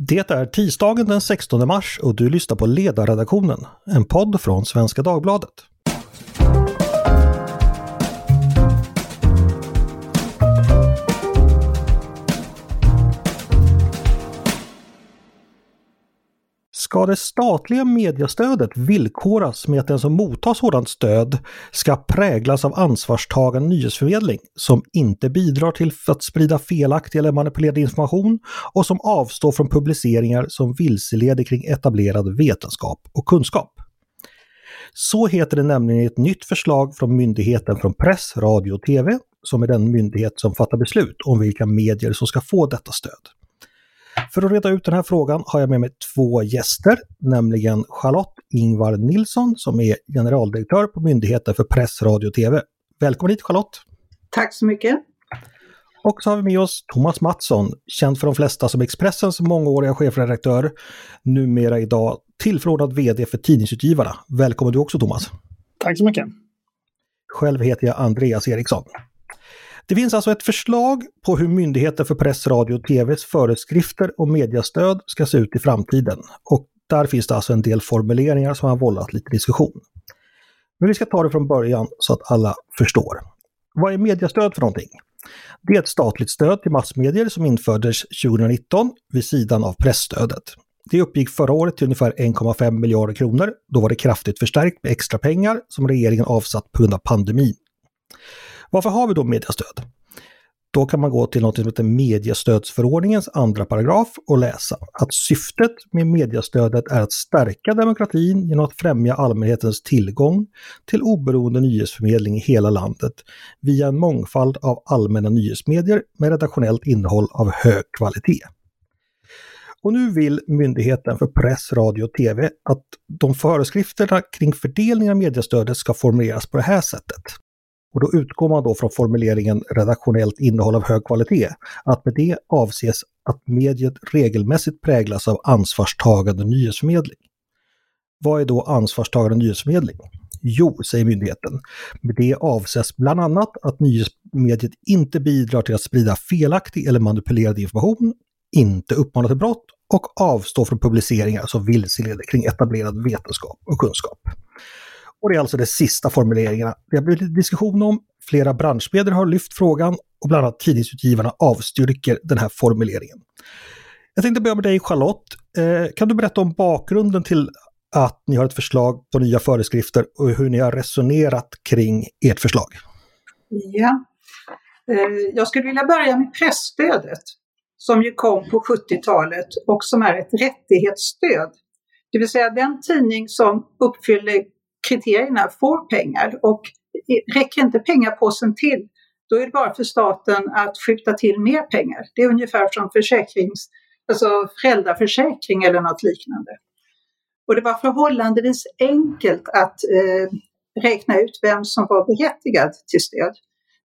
Det är tisdagen den 16 mars och du lyssnar på Ledarredaktionen, en podd från Svenska Dagbladet. Ska det statliga mediestödet villkoras med att den som mottar sådant stöd ska präglas av ansvarstagande nyhetsförmedling som inte bidrar till att sprida felaktig eller manipulerad information och som avstår från publiceringar som vilseleder kring etablerad vetenskap och kunskap? Så heter det nämligen i ett nytt förslag från Myndigheten från press, radio och tv, som är den myndighet som fattar beslut om vilka medier som ska få detta stöd. För att reda ut den här frågan har jag med mig två gäster, nämligen Charlotte Ingvar Nilsson som är generaldirektör på Myndigheten för press, radio och tv. Välkommen hit Charlotte! Tack så mycket! Och så har vi med oss Thomas Mattsson, känd för de flesta som Expressens mångåriga chefredaktör, numera idag tillförordnad VD för Tidningsutgivarna. Välkommen du också Thomas! Tack så mycket! Själv heter jag Andreas Eriksson. Det finns alltså ett förslag på hur Myndigheten för press, radio och TVs föreskrifter och mediastöd ska se ut i framtiden. Och där finns det alltså en del formuleringar som har vållat lite diskussion. Men vi ska ta det från början så att alla förstår. Vad är mediastöd för någonting? Det är ett statligt stöd till massmedier som infördes 2019 vid sidan av pressstödet. Det uppgick förra året till ungefär 1,5 miljarder kronor. Då var det kraftigt förstärkt med extra pengar som regeringen avsatt på grund av pandemin. Varför har vi då mediestöd? Då kan man gå till något som heter mediestödsförordningens andra paragraf och läsa att syftet med mediestödet är att stärka demokratin genom att främja allmänhetens tillgång till oberoende nyhetsförmedling i hela landet via en mångfald av allmänna nyhetsmedier med redaktionellt innehåll av hög kvalitet. Och nu vill Myndigheten för press, radio och tv att de föreskrifterna kring fördelningen av mediestödet ska formuleras på det här sättet. Och då utgår man då från formuleringen redaktionellt innehåll av hög kvalitet, att med det avses att mediet regelmässigt präglas av ansvarstagande nyhetsförmedling. Vad är då ansvarstagande nyhetsförmedling? Jo, säger myndigheten, med det avses bland annat att nyhetsmediet inte bidrar till att sprida felaktig eller manipulerad information, inte uppmanar till brott och avstår från publiceringar som vilseleder kring etablerad vetenskap och kunskap. Och det är alltså de sista formuleringarna. Det har blivit diskussion om, flera branschmedier har lyft frågan och bland annat tidningsutgivarna avstyrker den här formuleringen. Jag tänkte börja med dig Charlotte. Eh, kan du berätta om bakgrunden till att ni har ett förslag på nya föreskrifter och hur ni har resonerat kring ert förslag? Ja, eh, jag skulle vilja börja med pressstödet som ju kom på 70-talet och som är ett rättighetsstöd. Det vill säga den tidning som uppfyller kriterierna får pengar och räcker inte pengapåsen till, då är det bara för staten att skjuta till mer pengar. Det är ungefär som försäkrings, alltså föräldraförsäkring eller något liknande. Och det var förhållandevis enkelt att eh, räkna ut vem som var berättigad till stöd.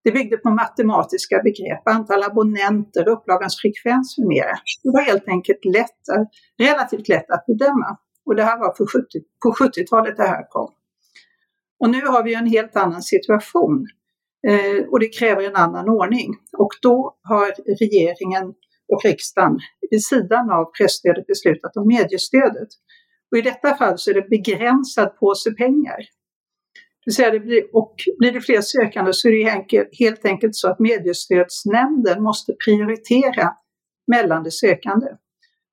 Det byggde på matematiska begrepp, antal abonnenter, upplagans frekvens med mera. Det var helt enkelt lätt, relativt lätt att bedöma. Och det här var på 70, på 70-talet det här kom. Och nu har vi en helt annan situation eh, och det kräver en annan ordning. Och då har regeringen och riksdagen vid sidan av pressstödet beslutat om mediestödet. Och i detta fall så är det begränsad påse pengar. Det säga det blir, och blir det fler sökande så är det enkelt, helt enkelt så att mediestödsnämnden måste prioritera mellan de sökande.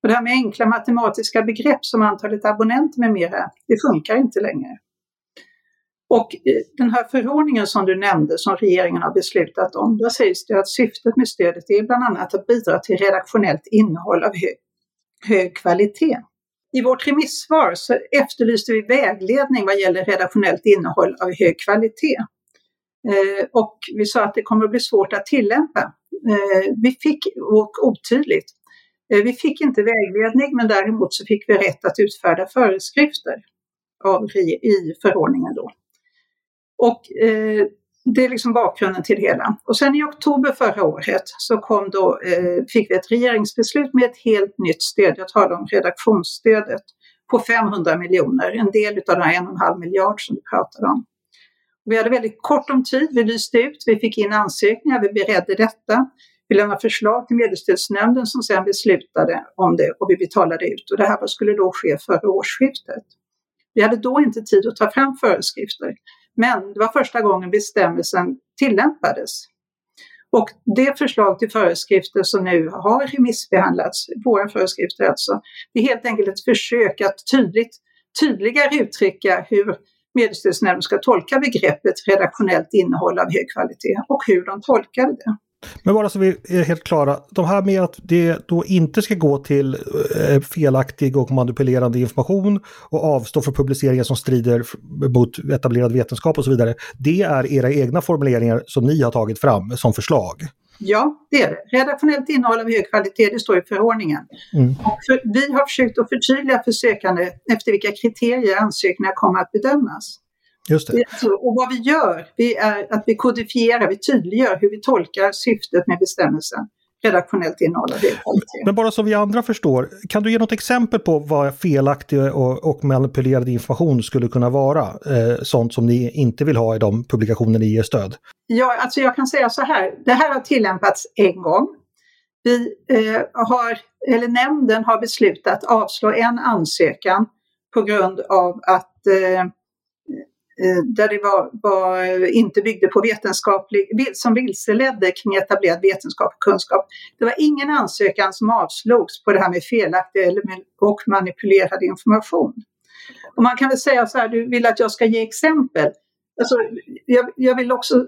Och det här med enkla matematiska begrepp som antalet abonnenter med mera, det funkar inte längre. Och eh, den här förordningen som du nämnde som regeringen har beslutat om, där sägs det att syftet med stödet är bland annat att bidra till redaktionellt innehåll av hög, hög kvalitet. I vårt remissvar så efterlyste vi vägledning vad gäller redaktionellt innehåll av hög kvalitet. Eh, och vi sa att det kommer att bli svårt att tillämpa. Eh, vi fick, och otydligt, eh, vi fick inte vägledning men däremot så fick vi rätt att utfärda föreskrifter av, i förordningen då. Och eh, det är liksom bakgrunden till det hela. Och sen i oktober förra året så kom då, eh, fick vi ett regeringsbeslut med ett helt nytt stöd. Jag talar om redaktionsstödet på 500 miljoner, en del av den här en och en halv miljard som vi pratade om. Vi hade väldigt kort om tid, vi lyste ut, vi fick in ansökningar, vi beredde detta. Vi lämnade förslag till mediestödsnämnden som sedan beslutade om det och vi betalade ut. Och det här skulle då ske före årsskiftet. Vi hade då inte tid att ta fram föreskrifter. Men det var första gången bestämmelsen tillämpades. Och det förslag till föreskrifter som nu har remissbehandlats, våra föreskrifter alltså, det är helt enkelt ett försök att tydligt, tydligare uttrycka hur mediestödsnämnden ska tolka begreppet redaktionellt innehåll av hög kvalitet och hur de tolkar det. Men bara så vi är helt klara, de här med att det då inte ska gå till eh, felaktig och manipulerande information och avstå från publiceringar som strider mot etablerad vetenskap och så vidare. Det är era egna formuleringar som ni har tagit fram som förslag? Ja, det är det. Redaktionellt innehåll av hög kvalitet, det står i förordningen. Mm. För, vi har försökt att förtydliga för sökande efter vilka kriterier ansökningar kommer att bedömas. Just det. Och vad vi gör, vi är att vi kodifierar, vi tydliggör hur vi tolkar syftet med bestämmelsen redaktionellt innehåll. Men bara så vi andra förstår, kan du ge något exempel på vad felaktig och, och manipulerad information skulle kunna vara? Eh, sånt som ni inte vill ha i de publikationer ni ger stöd? Ja, alltså jag kan säga så här, det här har tillämpats en gång. Vi eh, har, eller nämnden har beslutat avslå en ansökan på grund av att Eh, Eh, där det var, var, eh, inte byggde på vetenskaplig, som vilseledde kring etablerad vetenskap och kunskap. Det var ingen ansökan som avslogs på det här med felaktig och manipulerad information. Och man kan väl säga så här, du vill att jag ska ge exempel. Alltså, jag, jag vill också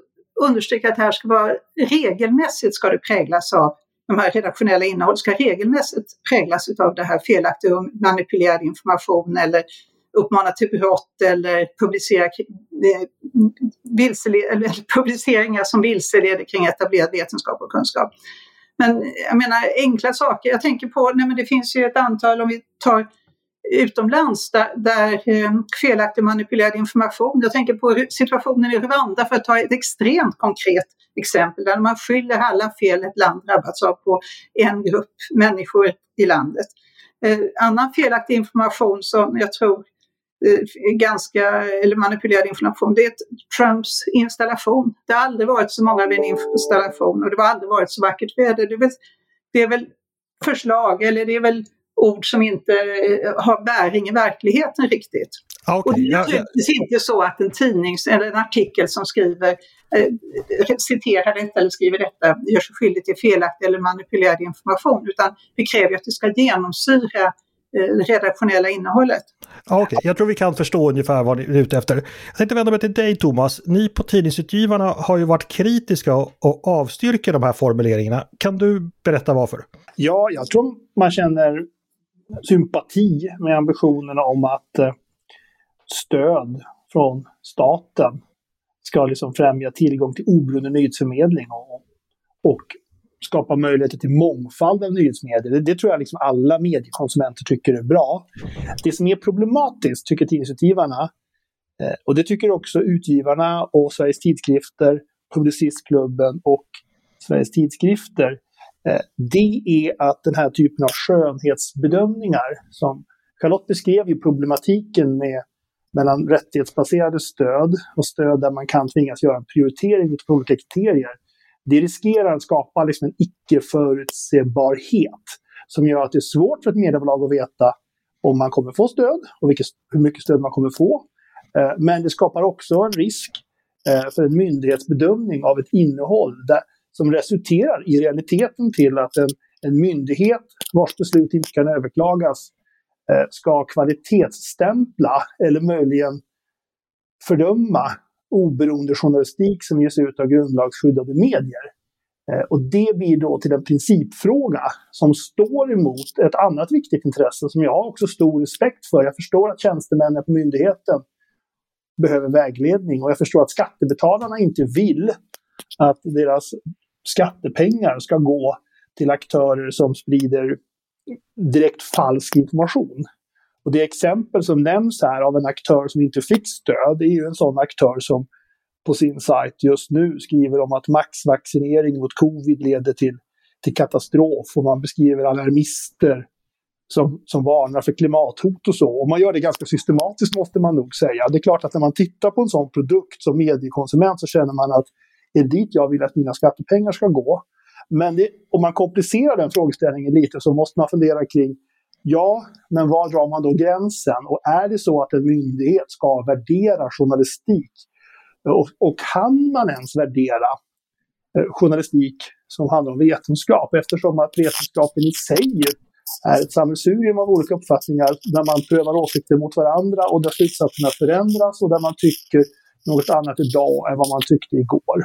understryka att det här ska vara regelmässigt ska det präglas av de här redaktionella innehåll ska regelmässigt präglas av det här felaktig och manipulerad information eller uppmana till brott eller publicera eh, eller publiceringar som vilseleder kring etablerad vetenskap och kunskap. Men eh, jag menar enkla saker. Jag tänker på, nej men det finns ju ett antal, om vi tar utomlands där, där eh, felaktig manipulerad information. Jag tänker på situationen i Rwanda för att ta ett extremt konkret exempel där man skyller alla fel ett land drabbats av på en grupp människor i landet. Eh, annan felaktig information som jag tror ganska, eller manipulerad information, det är Trumps installation. Det har aldrig varit så många vid en installation och det har aldrig varit så vackert väder. Det är väl, det är väl förslag, eller det är väl ord som inte eh, har bäring i verkligheten riktigt. Okay, och det är naturligtvis ja, ja. inte så att en tidning eller en artikel som skriver, eh, citerar detta eller skriver detta gör sig skyldig till felaktig eller manipulerad information, utan vi kräver att det ska genomsyra Eh, redaktionella innehållet. Ja, okay. Jag tror vi kan förstå ungefär vad ni är ute efter. Jag tänkte vända mig till dig Thomas. Ni på Tidningsutgivarna har ju varit kritiska och avstyrker de här formuleringarna. Kan du berätta varför? Ja, jag tror man känner sympati med ambitionerna om att eh, stöd från staten ska liksom främja tillgång till oberoende nyhetsförmedling och, och skapa möjligheter till mångfald av nyhetsmedier. Det, det tror jag liksom alla mediekonsumenter tycker är bra. Det som är problematiskt, tycker tidningsutgivarna, eh, och det tycker också utgivarna och Sveriges tidskrifter, Publicistklubben och Sveriges tidskrifter, eh, det är att den här typen av skönhetsbedömningar som Charlotte beskrev ju problematiken med mellan rättighetsbaserade stöd och stöd där man kan tvingas göra en prioritering utifrån olika kriterier det riskerar att skapa liksom en icke-förutsebarhet som gör att det är svårt för ett mediebolag att veta om man kommer få stöd och vilket, hur mycket stöd man kommer få. Eh, men det skapar också en risk eh, för en myndighetsbedömning av ett innehåll där, som resulterar i realiteten till att en, en myndighet vars beslut inte kan överklagas eh, ska kvalitetsstämpla eller möjligen fördöma oberoende journalistik som ges ut av grundlagsskyddade medier. Eh, och det blir då till en principfråga som står emot ett annat viktigt intresse som jag har också stor respekt för. Jag förstår att tjänstemännen på myndigheten behöver vägledning och jag förstår att skattebetalarna inte vill att deras skattepengar ska gå till aktörer som sprider direkt falsk information. Och det exempel som nämns här av en aktör som inte fick stöd, det är ju en sån aktör som på sin sajt just nu skriver om att maxvaccinering mot covid leder till, till katastrof och man beskriver alarmister som, som varnar för klimathot och så. Och man gör det ganska systematiskt måste man nog säga. Det är klart att när man tittar på en sån produkt som mediekonsument så känner man att är dit jag vill att mina skattepengar ska gå? Men det, om man komplicerar den frågeställningen lite så måste man fundera kring Ja, men var drar man då gränsen? Och är det så att en myndighet ska värdera journalistik? Och, och kan man ens värdera eh, journalistik som handlar om vetenskap? Eftersom att vetenskapen i sig är ett sammelsurium av olika uppfattningar där man prövar åsikter mot varandra och där slutsatserna förändras och där man tycker något annat idag än vad man tyckte igår.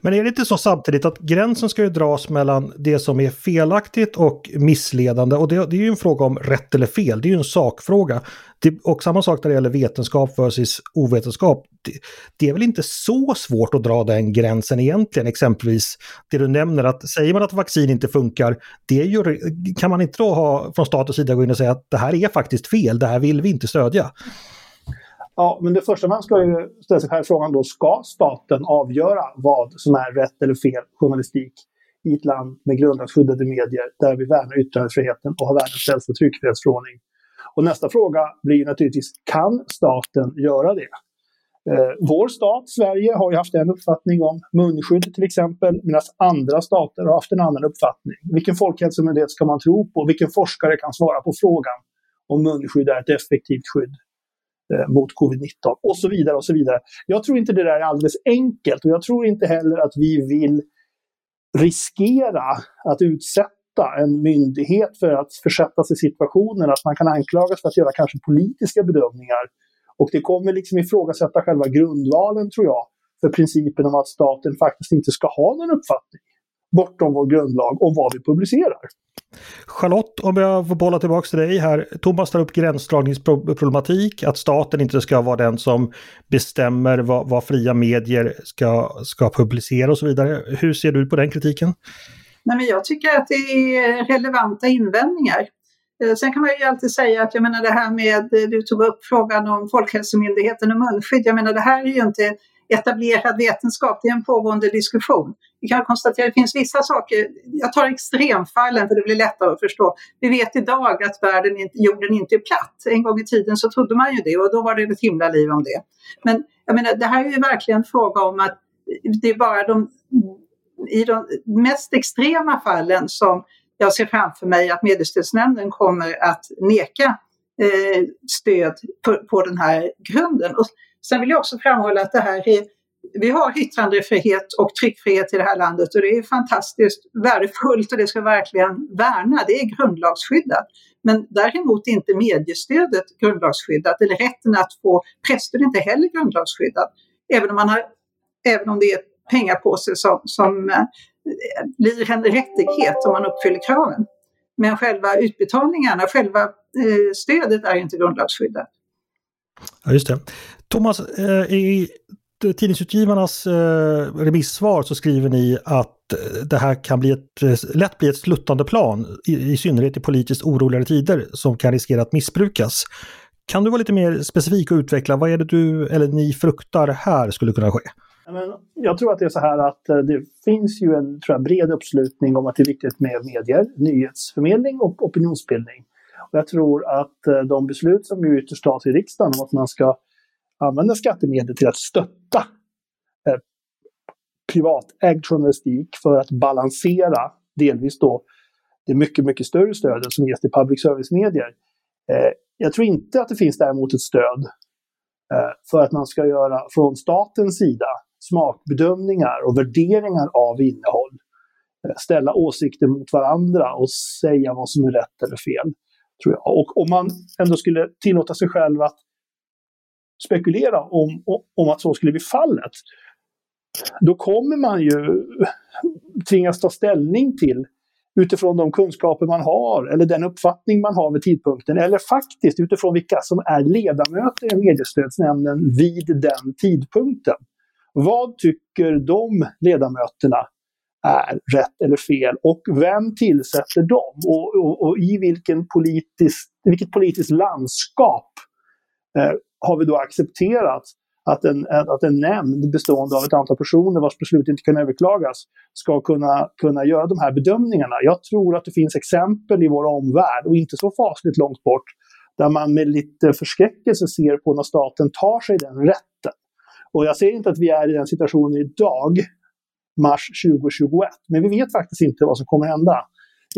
Men är det inte så samtidigt att gränsen ska ju dras mellan det som är felaktigt och missledande och det, det är ju en fråga om rätt eller fel, det är ju en sakfråga. Det, och samma sak när det gäller vetenskap versus ovetenskap. Det, det, är väl inte så svårt att dra den gränsen egentligen, exempelvis det du nämner att säger man att vaccin inte funkar, det är ju, kan man inte då ha från statens sida gå in och säga att det här är faktiskt fel, det här vill vi inte stödja. Ja, men det första man ska ju ställa sig själv frågan då, ska staten avgöra vad som är rätt eller fel journalistik i ett land med grundlagsskyddade medier där vi värnar yttrandefriheten och har världens äldsta tryckfrihetsförordning? Och nästa fråga blir naturligtvis, kan staten göra det? Eh, vår stat, Sverige, har ju haft en uppfattning om munskydd till exempel, medan andra stater har haft en annan uppfattning. Vilken folkhälsomyndighet ska man tro på? Vilken forskare kan svara på frågan om munskydd är ett effektivt skydd Eh, mot covid-19 och så vidare och så vidare. Jag tror inte det där är alldeles enkelt och jag tror inte heller att vi vill riskera att utsätta en myndighet för att försätta sig i situationen att man kan anklagas för att göra kanske politiska bedömningar. Och det kommer liksom ifrågasätta själva grundvalen, tror jag, för principen om att staten faktiskt inte ska ha någon uppfattning bortom vår grundlag om vad vi publicerar. Charlotte, om jag får bolla tillbaka till dig här. Thomas tar upp gränsdragningsproblematik, att staten inte ska vara den som bestämmer vad, vad, fria medier ska, ska publicera och så vidare. Hur ser du på den kritiken? Nej, men jag tycker att det är relevanta invändningar. Eh, sen kan man ju alltid säga att jag menar det här med, du tog upp frågan om Folkhälsomyndigheten och munskydd. Jag menar det här är ju inte etablerad vetenskap, det är en pågående diskussion. Vi kan konstatera att det finns vissa saker, jag tar extremfallen för det blir lättare att förstå. Vi vet idag att världen, jorden inte är platt. En gång i tiden så trodde man ju det och då var det ett himla liv om det. Men jag menar, det här är ju verkligen fråga om att det är bara de, i de mest extrema fallen som jag ser framför mig att Mediestödsnämnden kommer att neka eh, stöd på, på den här grunden. Och Sen vill jag också framhålla att det här är, vi har yttrandefrihet och tryckfrihet i det här landet och det är fantastiskt värdefullt och det ska verkligen värna. Det är grundlagsskyddat. Men däremot är inte mediestödet grundlagsskyddat eller rätten att få presstöd inte heller grundlagsskyddat. Även om, man har, även om det är pengapåse som, som eh, blir en rättighet om man uppfyller kraven. Men själva utbetalningarna, själva eh, stödet är inte grundlagsskyddat. Ja, just det. Thomas, eh, i Eh, tidningsutgivarnas eh, remissvar så skriver ni att eh, det här kan bli ett, eh, lätt bli ett sluttande plan, i, i synnerhet i politiskt oroligare tider, som kan riskera att missbrukas. Kan du vara lite mer specifik och utveckla vad är det du eller ni fruktar här skulle kunna ske? Jag tror att det är så här att det finns ju en tror jag, bred uppslutning om att det är viktigt med medier, nyhetsförmedling och opinionsbildning. Och jag tror att de beslut som ju ytterst tas i riksdagen om att man ska använda skattemedel till att stötta eh, privatägd journalistik för att balansera delvis då det mycket, mycket större stödet som ges till public service-medier. Eh, jag tror inte att det finns däremot ett stöd eh, för att man ska göra från statens sida smakbedömningar och värderingar av innehåll. Eh, ställa åsikter mot varandra och säga vad som är rätt eller fel. Tror jag. Och om man ändå skulle tillåta sig själv att spekulera om, om att så skulle bli fallet, då kommer man ju tvingas ta ställning till utifrån de kunskaper man har eller den uppfattning man har vid tidpunkten eller faktiskt utifrån vilka som är ledamöter i mediestödsnämnden vid den tidpunkten. Vad tycker de ledamöterna är rätt eller fel och vem tillsätter dem och, och, och i vilken politisk, vilket politiskt landskap eh, har vi då accepterat att en, att en nämnd bestående av ett antal personer vars beslut inte kan överklagas ska kunna, kunna göra de här bedömningarna. Jag tror att det finns exempel i vår omvärld, och inte så fasligt långt bort, där man med lite förskräckelse ser på när staten tar sig den rätten. Och jag säger inte att vi är i den situationen idag, mars 2021. Men vi vet faktiskt inte vad som kommer hända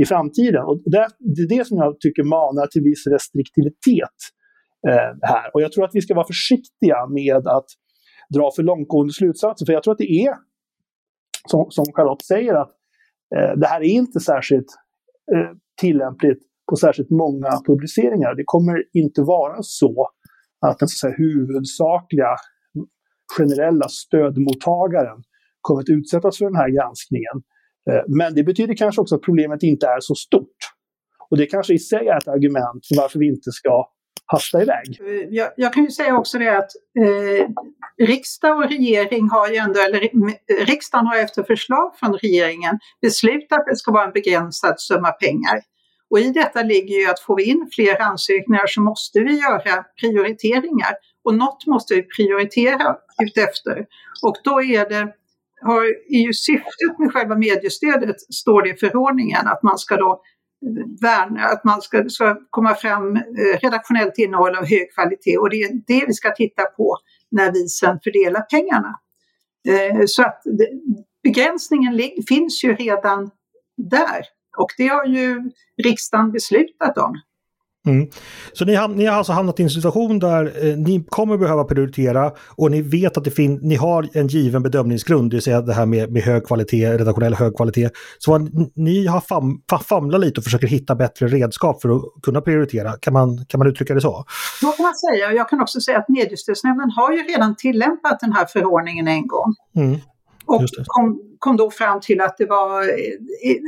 i framtiden. Och det, är det som jag tycker manar till viss restriktivitet Eh, här. Och jag tror att vi ska vara försiktiga med att dra för långtgående slutsatser. För jag tror att det är, som, som Charlotte säger, att eh, det här är inte särskilt eh, tillämpligt på särskilt många publiceringar. Det kommer inte vara så att den så att säga, huvudsakliga generella stödmottagaren kommer att utsättas för den här granskningen. Eh, men det betyder kanske också att problemet inte är så stort. Och det kanske i sig är ett argument för varför vi inte ska hasta iväg. Eh, jag, jag kan ju säga också det att eh, riksdag och regering har ju ändå, eller eh, riksdagen har efter förslag från regeringen beslutat att det ska vara en begränsad summa pengar. Och i detta ligger ju att får vi in fler ansökningar så måste vi göra prioriteringar. Och något måste vi prioritera utefter. Och då är det har, är ju syftet med själva mediestödet, står det i förordningen, att man ska då värna, att man ska, ska komma fram eh, redaktionellt innehåll av hög kvalitet och det är det vi ska titta på när vi sen fördelar pengarna. Eh, så att begränsningen finns ju redan där och det har ju riksdagen beslutat om. Mm. Så ni, ni, har alltså hamnat i en situation där eh, ni kommer behöva prioritera och ni vet att det fin, ni har en given bedömningsgrund, det vill säga det här med, med hög kvalitet, redaktionell hög kvalitet. Så ni har fam, famlat lite och försöker hitta bättre redskap för att kunna prioritera. Kan man, kan man uttrycka det så? Så kan man säga. Jag kan också säga att Mediestödsnämnden har ju redan tillämpat den här förordningen en gång. Mm. Och kom, kom då fram till att det var,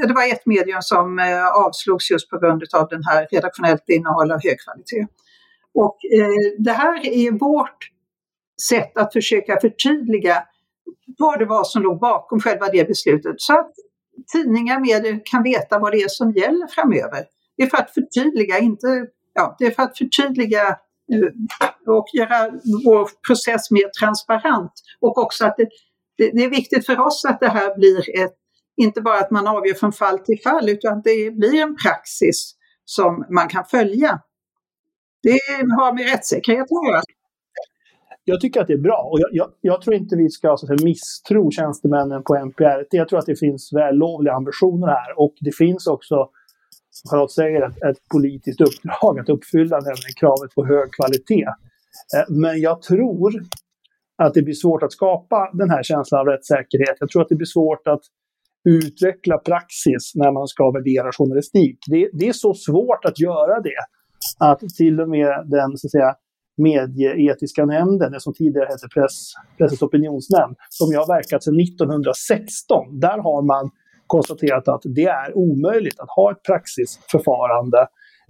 det var ett medium som eh, avslogs just på grund av den här redaktionellt innehåll av hög kvalitet. Och eh, det här är vårt sätt att försöka förtydliga vad det var som låg bakom själva det beslutet. Så att tidningar, medier kan veta vad det är som gäller framöver. Det är för att förtydliga, inte, ja, det är för att förtydliga eh, och göra vår process mer transparent. Och också att det, det, det, är viktigt för oss att det här blir ett, inte bara att man avgör från fall till fall, utan att det blir en praxis som man kan följa. Det har med rättssäkerhet att göra. Jag tycker att det är bra och jag, jag, jag tror inte vi ska så säga, misstro tjänstemännen på MPRT. Jag tror att det finns vällovliga ambitioner här och det finns också, som Charlotte säger, ett, ett politiskt uppdrag att uppfylla, nämligen kravet på hög kvalitet. Eh, men jag tror att det blir svårt att skapa den här känslan av rättssäkerhet. Jag tror att det blir svårt att utveckla praxis när man ska värdera journalistik. Det, det är så svårt att göra det att till och med den så att säga, medieetiska nämnden, det som tidigare hette press, Pressens opinionsnämnd, som jag har verkat sedan 1916, där har man konstaterat att det är omöjligt att ha ett praxisförfarande.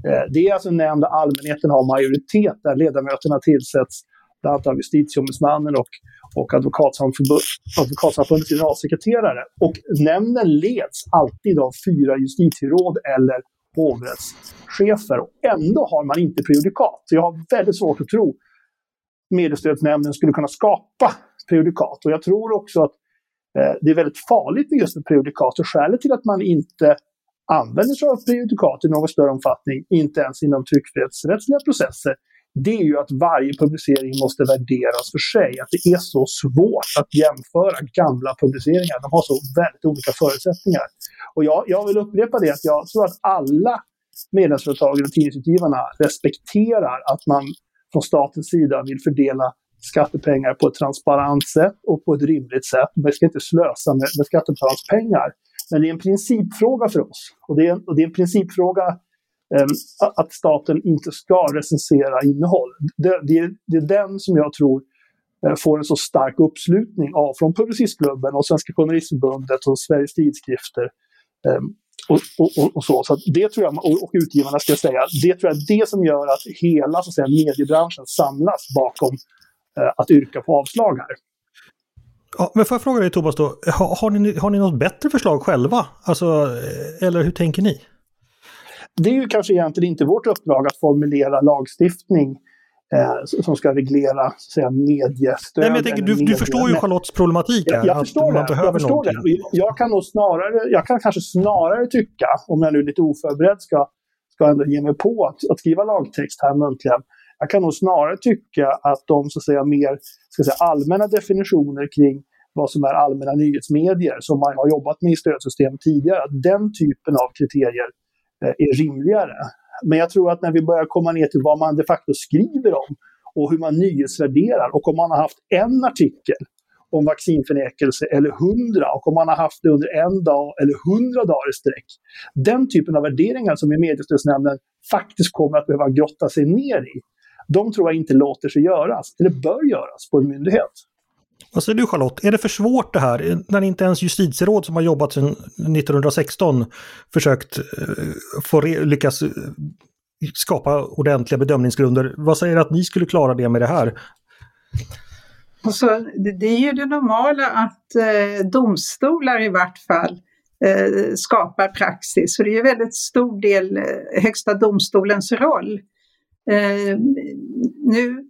Eh, det är alltså en nämnd där allmänheten har majoritet, där ledamöterna tillsätts bland annat av justitieombudsmannen och, och Advokatsamfundets generalsekreterare. Och nämnden leds alltid av fyra justitieråd eller hovrättschefer. Och ändå har man inte prejudikat. Så jag har väldigt svårt att tro mediestödsnämnden skulle kunna skapa prejudikat. Och jag tror också att eh, det är väldigt farligt med just med prejudikat. Och skälet till att man inte använder sig av prejudikat i någon större omfattning, inte ens inom tryckfrihetsrättsliga processer, det är ju att varje publicering måste värderas för sig. Att det är så svårt att jämföra gamla publiceringar. De har så väldigt olika förutsättningar. Och jag, jag vill upprepa det att jag tror att alla medlemsföretagen och tidningsutgivarna respekterar att man från statens sida vill fördela skattepengar på ett transparent sätt och på ett rimligt sätt. Man ska inte slösa med, med skattebetalarnas pengar. Men det är en principfråga för oss. Och det är, och det är en principfråga Ehm, att staten inte ska recensera innehåll. Det, det, det, är den som jag tror eh, får en så stark uppslutning av från Publicistklubben och Svenska Journalistförbundet och Sveriges Tidskrifter. Ehm, och, och, och, så. så det tror jag, och, utgivarna ska jag säga, det tror jag är det som gör att hela så att säga, mediebranschen samlas bakom eh, att yrka på avslag här. Ja, men får jag fråga dig Tobias då, har, har, ni, har ni något bättre förslag själva? Alltså, eh, eller hur tänker ni? Det är ju kanske egentligen inte vårt uppdrag att formulera lagstiftning eh, som ska reglera säga, mediestöd. Nej, men jag tänker, du, du förstår ju Charlottes problematik här. Jag, jag förstår det. Jag, förstår det. jag kan nog snarare, jag kan kanske snarare tycka, om jag nu är lite oförberedd ska, ska ändå ge mig på att, att skriva lagtext här muntligen, jag kan nog snarare tycka att de så att säga, mer ska säga, allmänna definitioner kring vad som är allmänna nyhetsmedier som man har jobbat med i stödsystemet tidigare. Att den typen av kriterier Eh, är rimligare. Men jag tror att när vi börjar komma ner till vad man de facto skriver om och hur man nyhetsvärderar och om man har haft en artikel om vaccinförnekelse eller hundra och om man har haft det under en dag eller hundra dagar i sträck. Den typen av värderingar som i mediestödsnämnden faktiskt kommer att behöva grotta sig ner i. De tror jag inte låter sig göras, eller bör göras på en myndighet. Vad säger du Charlotte, är det för svårt det här när inte ens justitieråd som har jobbat sedan 1916 försökt eh, få lyckas eh, skapa ordentliga bedömningsgrunder. Vad säger att ni skulle klara det med det här? Alltså, det, det är ju det normala att eh, domstolar i vart fall eh, skapar praxis. Så det är ju väldigt stor del eh, Högsta domstolens roll. Eh, nu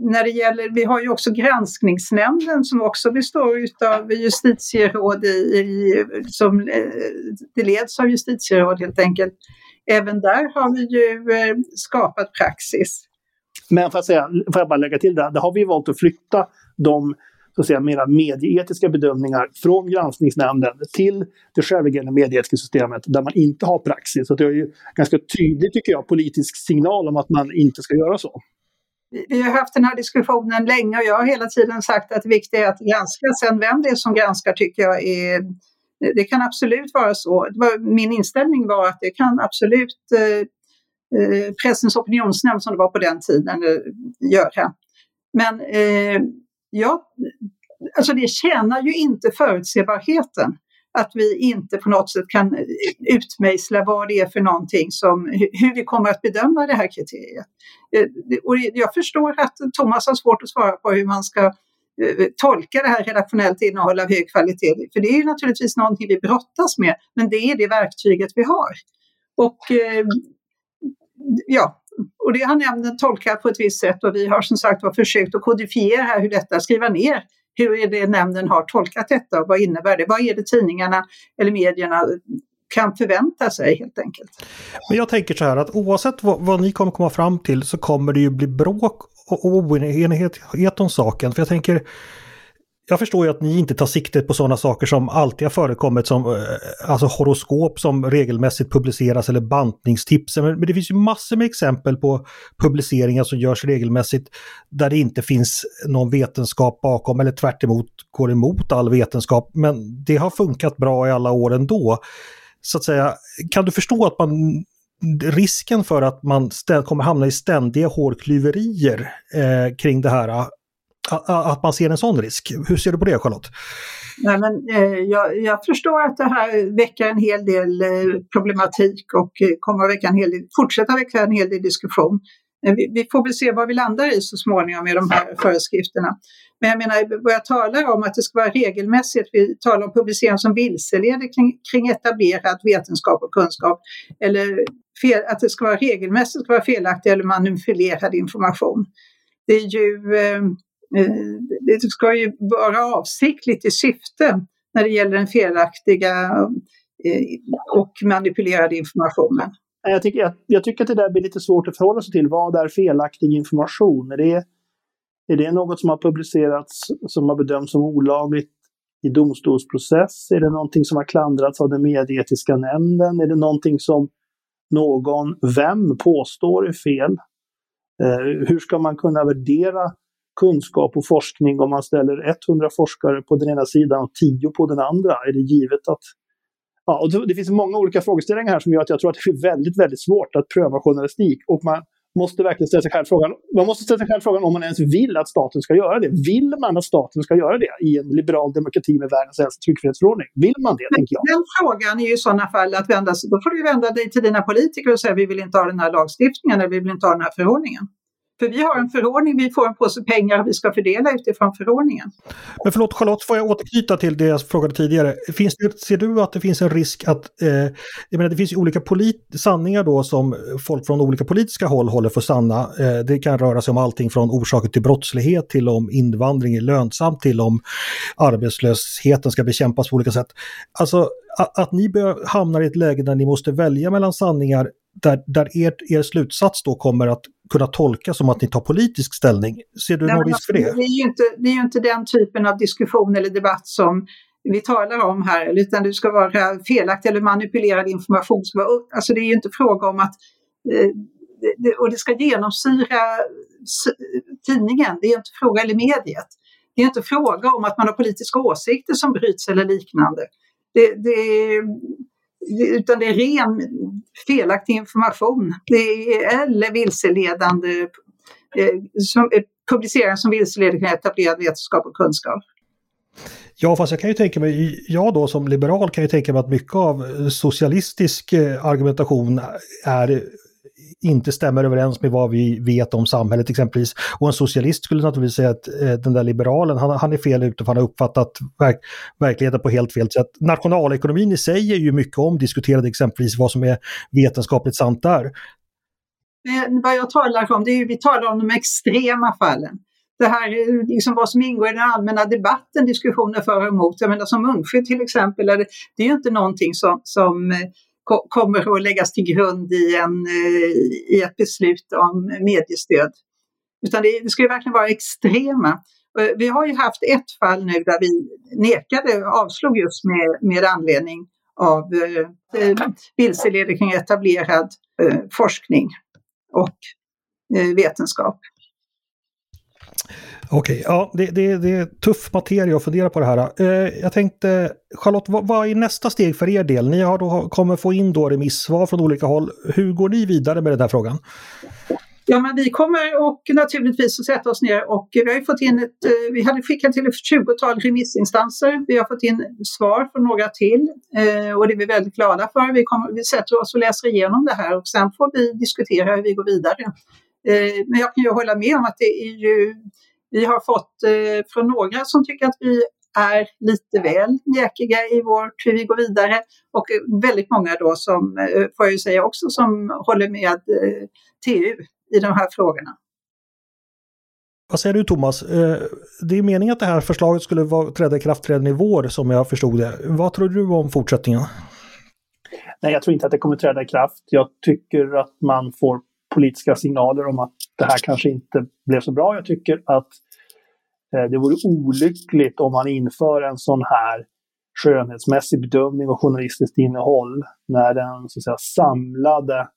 när det gäller, vi har ju också granskningsnämnden som också består av justitieråd i, i, som eh, det leds av justitieråd helt enkelt. Även där har vi ju eh, skapat praxis. Men för att säga, får jag bara lägga till det, där har vi valt att flytta de så att säga, mera medieetiska bedömningar från granskningsnämnden till det självreglerande medieetiska systemet där man inte har praxis. Så det är ju ganska tydligt, tycker jag, politisk signal om att man inte ska göra så. Vi har haft den här diskussionen länge och jag har hela tiden sagt att det viktiga är att granska. Sen vem det är som granskar tycker jag är det kan absolut vara så. Min inställning var att det kan absolut eh, eh, Pressens opinionsnämnd som det var på den tiden eh, göra. Men eh, ja, alltså det tjänar ju inte förutsebarheten att vi inte på något sätt kan utmejsla vad det är för någonting som, hur vi kommer att bedöma det här kriteriet. Eh, och jag förstår att Thomas har svårt att svara på hur man ska eh, tolka det här redaktionellt innehåll av hög kvalitet. För det är ju naturligtvis någonting vi brottas med, men det är det verktyget vi har. Och eh, ja, och det har nämnden tolkat på ett visst sätt och vi har som sagt var försökt att kodifiera hur detta, skriva ner hur är det nämnden har tolkat detta och vad innebär det? Vad är det tidningarna eller medierna kan förvänta sig helt enkelt. Men jag tänker så här att oavsett vad, vad ni kommer komma fram till så kommer det ju bli bråk och oenighet om saken. För jag tänker, jag förstår ju att ni inte tar sikte på sådana saker som alltid har förekommit som eh, alltså horoskop som regelmässigt publiceras eller bantningstips. Men det finns ju massor med exempel på publiceringar som görs regelmässigt där det inte finns någon vetenskap bakom eller tvärt går emot all vetenskap. Men det har funkat bra i alla år ändå. Så att säga, kan du förstå att man risken för att man kommer hamna i ständiga hårklyverier eh, kring det här, att man ser en sån risk. Hur ser du på det Charlotte? Nej, men, eh, jag, jag, förstår att det här väcker en hel del eh, problematik och eh, kommer att väcka en hel del, fortsätta väcka en hel del diskussion. Eh, vi, vi, får väl se vad vi landar i så småningom med de här föreskrifterna. Men jag menar, vad jag talar om att det ska vara regelmässigt, vi talar om publicering som vilseleder kring, kring etablerad vetenskap och kunskap, eller fel, att det ska vara regelmässigt ska vara felaktig eller manipulerad information. Det är ju, eh, eh, Eh, det ska ju vara avsiktligt i syfte när det gäller den felaktiga eh, och manipulerade informationen. Jag tycker, jag, jag, tycker att det där blir lite svårt att förhålla sig till. Vad är felaktig information? Är det, är det något som har publicerats som har bedömts som olagligt i domstolsprocess? Är det någonting som har klandrats av den medieetiska nämnden? Är det någonting som någon, vem, påstår är fel? Eh, hur ska man kunna värdera kunskap och forskning om man ställer 100 forskare på den ena sidan och 10 på den andra? Är det givet att Ja, och det finns många olika frågeställningar här som gör att jag tror att det blir väldigt, väldigt svårt att pröva journalistik. Och man måste verkligen ställa sig själv frågan, man måste ställa sig själv frågan om man ens vill att staten ska göra det. Vill man att staten ska göra det i en liberal demokrati med världens äldsta tryckfrihetsförordning? Vill man det, tänker jag? Den frågan är ju i sådana fall att vända sig, då får du vända dig till dina politiker och säga vi vill inte ha den här lagstiftningen eller vi vill inte ha den här förordningen. För vi har en förordning, vi får en påse pengar och vi ska fördela utifrån förordningen. Men förlåt Charlotte, får jag återknyta till det jag frågade tidigare. Finns det, ser du att det finns en risk att, eh, jag menar det finns ju olika sanningar då som folk från olika politiska håll håller för sanna. Eh, det kan röra sig om allting från orsaker till brottslighet till om invandring är lönsamt till om arbetslösheten ska bekämpas på olika sätt. Alltså att, att ni hamnar i ett läge där ni måste välja mellan sanningar där, där er, er slutsats då kommer att kunna tolkas som att ni tar politisk ställning. Ser du Nej, någon risk för det? Alltså, det, är ju inte, det är ju inte den typen av diskussion eller debatt som vi talar om här, utan det ska vara felaktig eller manipulerad information. Alltså det är ju inte fråga om att eh, och det ska genomsyra tidningen, det är inte fråga, eller mediet. Det är inte fråga om att man har politiska åsikter som bryts eller liknande. Det, det, utan det är ren felaktig information det är, eller vilseledande eh, som, eh, publicering som vilseleder etablerad vetenskap och kunskap. Ja, fast jag kan ju tänka mig, jag då som liberal kan ju tänka mig att mycket av socialistisk eh, argumentation är inte stämmer överens med vad vi vet om samhället exempelvis. Och en socialist skulle naturligtvis säga att eh, den där liberalen, han, han är fel ute för han har uppfattat verk, verkligheten på helt fel sätt. Nationalekonomin i sig är ju mycket omdiskuterad exempelvis vad som är vetenskapligt sant där. Men vad jag talar om, det är ju, vi talar om de extrema fallen. Det här eh, liksom vad som ingår i den allmänna debatten, diskussioner för och emot. Jag menar som Munksjö till exempel, det är ju inte någonting som, som eh, kommer att läggas till grund i, en, eh, i ett beslut om mediestöd. Utan det, det ska ju verkligen vara extrema. Eh, vi har ju haft ett fall nu där vi nekade, avslog just med, med anledning av eh, eh vilseledning kring etablerad eh, forskning och eh, vetenskap. Okej, okay, ja det, det, det, är tuff materia att fundera på det här. Eh, jag tänkte, Charlotte, vad, vad, är nästa steg för er del? Ni har då, kommer få in då remissvar från olika håll. Hur går ni vidare med den här frågan? Ja, men vi kommer och naturligtvis att sätta oss ner och vi har fått in ett, eh, vi hade skickat till ett 20-tal remissinstanser. Vi har fått in svar från några till eh, och det är vi väldigt glada för. Vi, kommer, vi sätter oss och läser igenom det här och sen får vi diskutera hur vi går vidare. Men jag kan ju hålla med om att det är ju vi har fått eh, från några som tycker att vi är lite väl mjäkiga i vårt hur vi går vidare och väldigt många då som, eh, får jag ju säga också, som håller med eh, TU i de här frågorna. Vad säger du Thomas? Eh, det är meningen att det här förslaget skulle vara, träda i kraft redan i vår som jag förstod det. Vad tror du om fortsättningen? Nej, jag tror inte att det kommer träda i kraft. Jag tycker att man får politiska signaler om att det här kanske inte blev så bra. Jag tycker att eh, det vore olyckligt om man inför en sån här skönhetsmässig bedömning och journalistiskt innehåll när den så att säga, samlade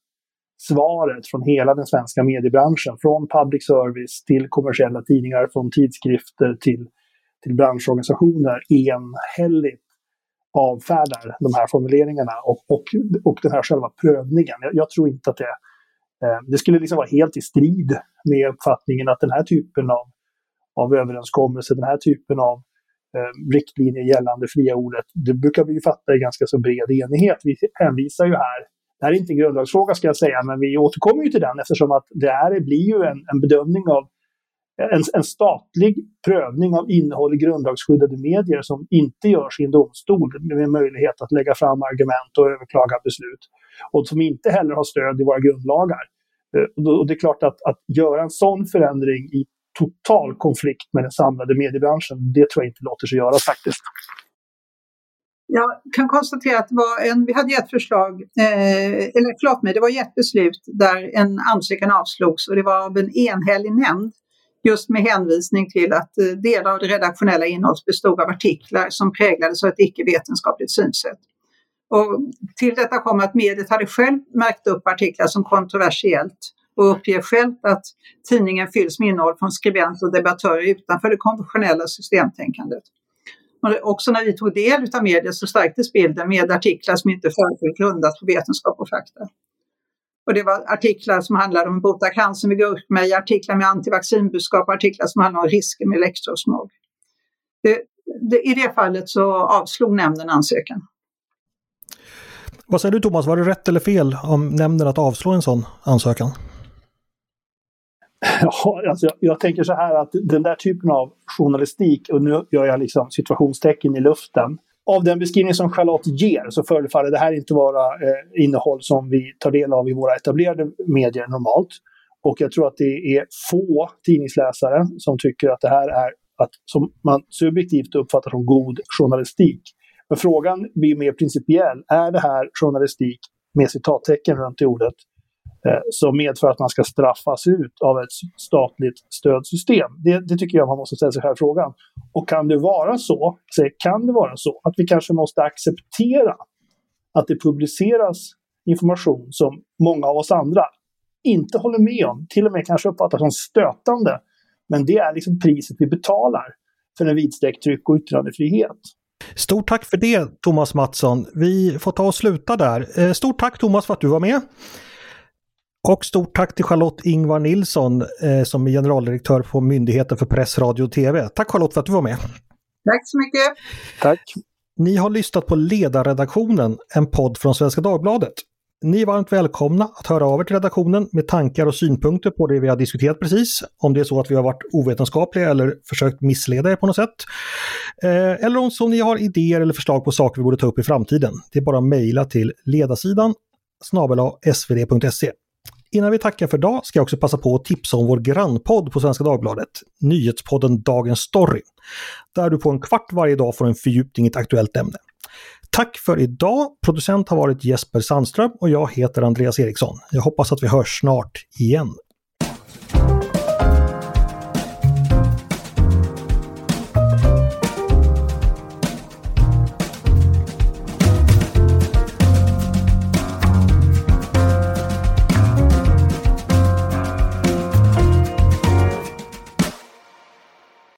svaret från hela den svenska mediebranschen, från public service till kommersiella tidningar, från tidskrifter till, till branschorganisationer, enhälligt avfärdar de här formuleringarna och, och, och den här själva prövningen. Jag, jag tror inte att det Eh, det skulle liksom vara helt i strid med uppfattningen att den här typen av, av överenskommelser, den här typen av eh, riktlinjer gällande fria ordet, det brukar vi ju fatta i ganska så bred enighet. Vi hänvisar ju här, det här är inte en grundlagsfråga ska jag säga, men vi återkommer ju till den eftersom att det här blir ju en, en bedömning av en, en, statlig prövning av innehåll i grundlagsskyddade medier som inte görs i en domstol med möjlighet att lägga fram argument och överklaga beslut. Och som inte heller har stöd i våra grundlagar. Eh, och det är klart att, att göra en sån förändring i total konflikt med den samlade mediebranschen, det tror jag inte låter sig göras faktiskt. Jag kan konstatera att var en, vi hade ett förslag, eh, eller förlåt mig, det var ett beslut där en ansökan avslogs och det var av en enhällig nämnd. Just med hänvisning till att eh, delar av det redaktionella innehållet bestod av artiklar som präglades av ett icke-vetenskapligt synsätt. Och till detta kom att mediet hade själv märkt upp artiklar som kontroversiellt och uppger själv att tidningen fylls med innehåll från skribenter och debattörer utanför det konventionella systemtänkandet. Och också när vi tog del av mediet så stärktes bilden med artiklar som inte föreföll grundas på vetenskap och fakta. Och det var artiklar som handlade om bota cancer med gurkmeja, artiklar med antivaccinbudskap, artiklar som handlade om risker med elektrosmog. Det, det, I det fallet så avslog nämnden ansökan. Vad säger du Thomas, var det rätt eller fel om nämnden att avslå en sån ansökan? Ja, alltså jag, jag, tänker så här att den där typen av journalistik, och nu gör jag liksom situationstecken i luften. Av den beskrivning som Charlotte ger så förefaller det här inte vara eh, innehåll som vi tar del av i våra etablerade medier normalt. Och jag tror att det är få tidningsläsare som tycker att det här är att, som man subjektivt uppfattar som god journalistik. Men frågan blir mer principiell. Är det här journalistik med citattecken runt i ordet eh, som medför att man ska straffas ut av ett statligt stödsystem. Det, det, tycker jag man måste ställa sig här frågan. Och kan det vara så, kan det vara så att vi kanske måste acceptera att det publiceras information som många av oss andra inte håller med om, till och med kanske uppfattar som stötande. Men det är liksom priset vi betalar för en vidsträckt tryck och yttrandefrihet. Stort tack för det Thomas Mattsson. Vi får ta och sluta där. Eh, stort tack Thomas för att du var med. Och stort tack till Charlotte Ingvar Nilsson eh, som är generaldirektör på Myndigheten för press, radio och tv. Tack Charlotte för att du var med. Tack så mycket. Tack. Ni har lyssnat på Ledarredaktionen, en podd från Svenska Dagbladet. Ni är varmt välkomna att höra av er till redaktionen med tankar och synpunkter på det vi har diskuterat precis. Om det är så att vi har varit ovetenskapliga eller försökt missleda er på något sätt. Eh, eller om så ni har idéer eller förslag på saker vi borde ta upp i framtiden. Det är bara att mejla till ledarsidan snabel svd.se. Innan vi tackar för idag ska jag också passa på att tipsa om vår grannpodd på Svenska Dagbladet, nyhetspodden Dagens Story. Där du på en kvart varje dag får en fördjupning i ett aktuellt ämne. Tack för idag! Producent har varit Jesper Sandström och jag heter Andreas Eriksson. Jag hoppas att vi hörs snart igen.